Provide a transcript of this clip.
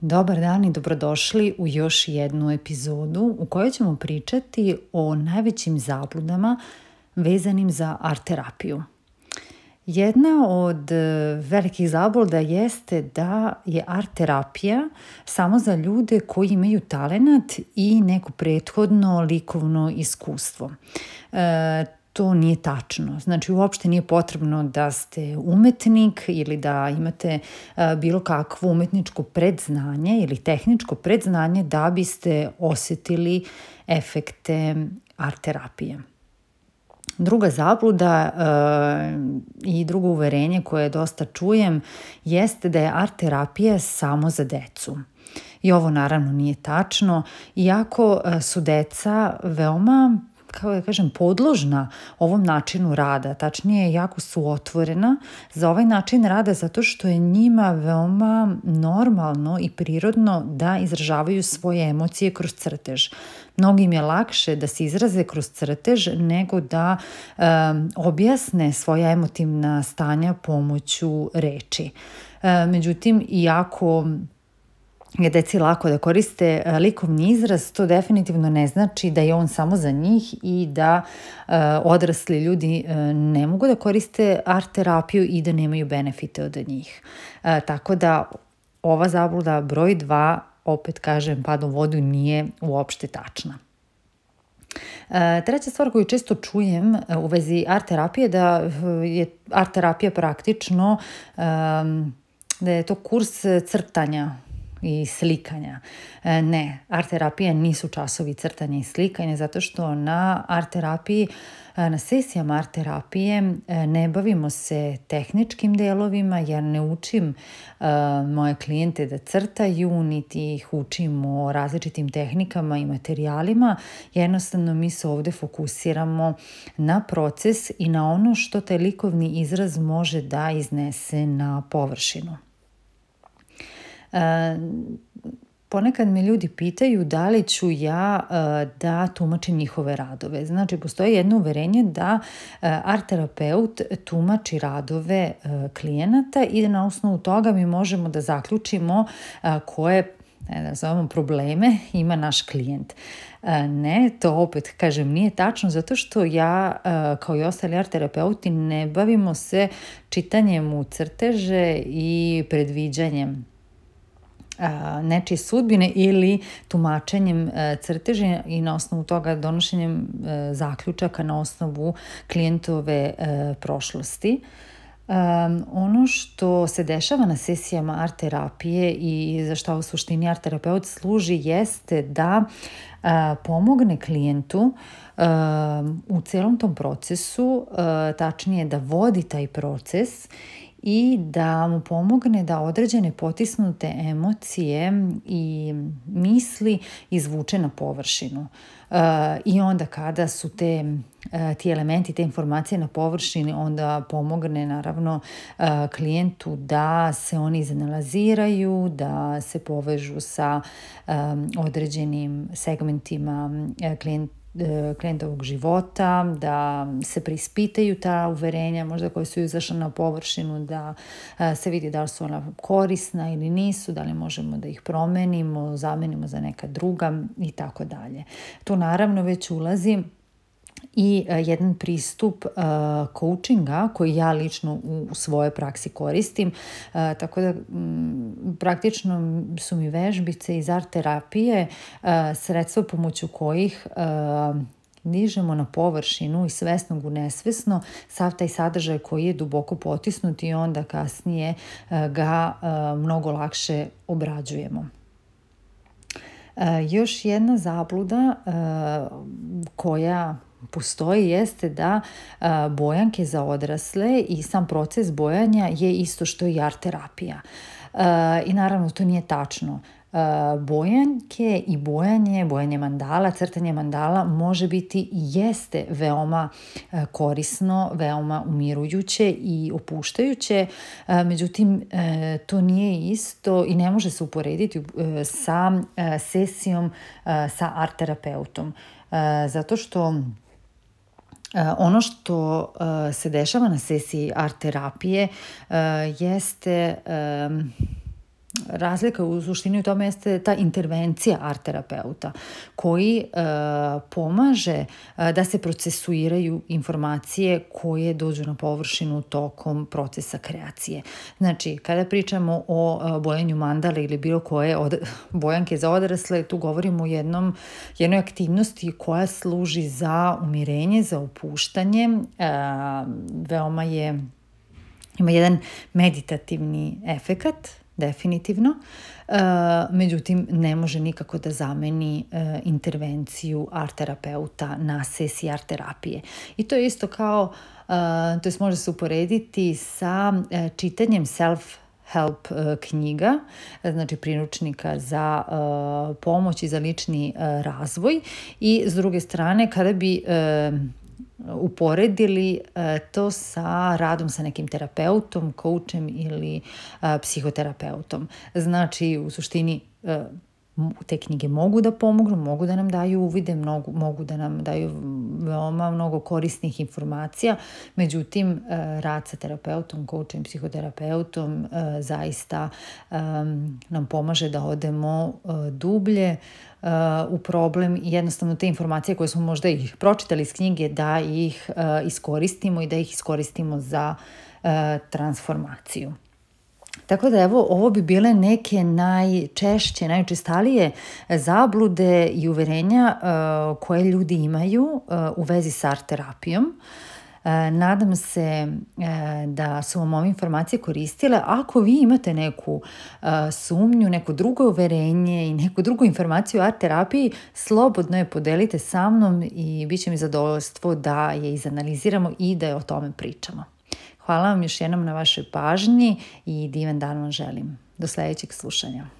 Dobar dan i dobrodošli u još jednu epizodu u kojoj ćemo pričati o najvećim zabludama vezanim za art terapiju. Jedna od e, velikih zabluda jeste da je art terapija samo za ljude koji imaju talenat i neko prethodno likovno iskustvo. E, to nije tačno. Znači, uopšte nije potrebno da ste umetnik ili da imate e, bilo kakvo umetničko predznanje ili tehničko predznanje da biste osetili efekte art terapije. Druga zabluda e, i drugo uverenje koje dosta čujem jeste da je art terapija samo za decu. I ovo naravno nije tačno, iako e, su deca veoma kao da kažem, podložna ovom načinu rada, tačnije jako su otvorena za ovaj način rada zato što je njima veoma normalno i prirodno da izražavaju svoje emocije kroz crtež. Mnogim je lakše da se izraze kroz crtež nego da e, objasne svoja emotivna stanja pomoću reči. E, međutim, iako je deci lako da koriste e, likovni izraz, to definitivno ne znači da je on samo za njih i da e, odrasli ljudi e, ne mogu da koriste art terapiju i da nemaju benefite od njih. E, tako da ova zabluda broj 2, opet kažem, pad u vodu nije uopšte tačna. E, treća stvar koju često čujem e, u vezi art terapije da e, je art terapija praktično um, da je to kurs crtanja i slikanja. E, ne, art terapije nisu časovi crtanja i slikanja zato što na art terapiji e, na sesijama art terapije e, ne bavimo se tehničkim delovima jer ne učim moje klijente da crtaju niti ih učim o različitim tehnikama i materijalima jednostavno mi se ovde fokusiramo na proces i na ono što taj likovni izraz može da iznese na površinu ponekad me ljudi pitaju da li ću ja e, da tumačim njihove radove. Znači, postoji jedno uverenje da e, art terapeut tumači radove e, klijenata i na osnovu toga mi možemo da zaključimo koje da zovemo probleme, ima naš klijent. Ne, to opet, kažem, nije tačno zato što ja, kao i ostali art terapeuti, ne bavimo se čitanjem u crteže i predviđanjem nečije sudbine ili tumačenjem e, crteža i na osnovu toga donošenjem e, zaključaka na osnovu klijentove e, prošlosti. Um, ono što se dešava na sesijama art terapije i za šta u suštini art terapeut služi jeste da uh, pomogne klijentu uh, u celom tom procesu, uh, tačnije da vodi taj proces i da mu pomogne da određene potisnute emocije i misli izvuče na površinu. E, I onda kada su te e, ti elementi, te informacije na površini, onda pomogne naravno e, klijentu da se oni izanaliziraju, da se povežu sa određenim segmentima klijent E, klijentovog života, da se preispitaju ta uverenja možda koje su izašle na površinu, da e, se vidi da li su ona korisna ili nisu, da li možemo da ih promenimo, zamenimo za neka druga i tako dalje. Tu naravno već ulazim i e, jedan pristup e, coachinga koji ja lično u svojoj praksi koristim. E, tako da praktično su mi vežbice iz art terapije sredstvo pomoću kojih nižemo na površinu i svesnog u nesvesno sav taj sadržaj koji je duboko potisnut i onda kasnije ga mnogo lakše obrađujemo. Još jedna zabluda koja postoji jeste da bojanke za odrasle i sam proces bojanja je isto što i art terapija. I naravno to nije tačno. Bojanke i bojanje, bojanje mandala, crtanje mandala može biti i jeste veoma korisno, veoma umirujuće i opuštajuće, međutim e, to nije isto i ne može se uporediti e, sa e, sesijom sa art terapeutom, zato što Eh, ono što eh, se dešava na sesiji art terapije eh, jeste razlika u suštini u tome jeste ta intervencija art terapeuta koji e, pomaže e, da se procesuiraju informacije koje dođu na površinu tokom procesa kreacije. Znači, kada pričamo o e, bojanju mandale ili bilo koje od, bojanke za odrasle, tu govorimo o jednom, jednoj aktivnosti koja služi za umirenje, za opuštanje. E, veoma je ima jedan meditativni efekat definitivno. E, međutim, ne može nikako da zameni e, intervenciju art terapeuta na sesiji art terapije. I to je isto kao, e, to je može se uporediti sa čitanjem self help knjiga, znači priručnika za pomoć i za lični razvoj i s druge strane kada bi uporedili e, to sa radom sa nekim terapeutom, koučem ili e, psihoterapeutom. Znači, u suštini e, te knjige mogu da pomognu, mogu da nam daju uvide, mnogu, mogu da nam daju veoma mnogo korisnih informacija, međutim e, rad sa terapeutom, coachem, psihoterapeutom e, zaista e, nam pomaže da odemo dublje u problem jednostavno te informacije koje smo možda ih pročitali iz knjige da ih iskoristimo i da ih iskoristimo za transformaciju. Tako da evo, ovo bi bile neke najčešće, najčestalije zablude i uverenja uh, koje ljudi imaju uh, u vezi sa art terapijom. E, nadam se da su vam ove informacije koristile. Ako vi imate neku sumnju, neko drugo uverenje i neku drugu informaciju o art terapiji, slobodno je podelite sa mnom i bit će mi zadovoljstvo da je izanaliziramo i da je o tome pričamo. Hvala vam još jednom na vašoj pažnji i divan dan vam želim. Do sledećeg slušanja.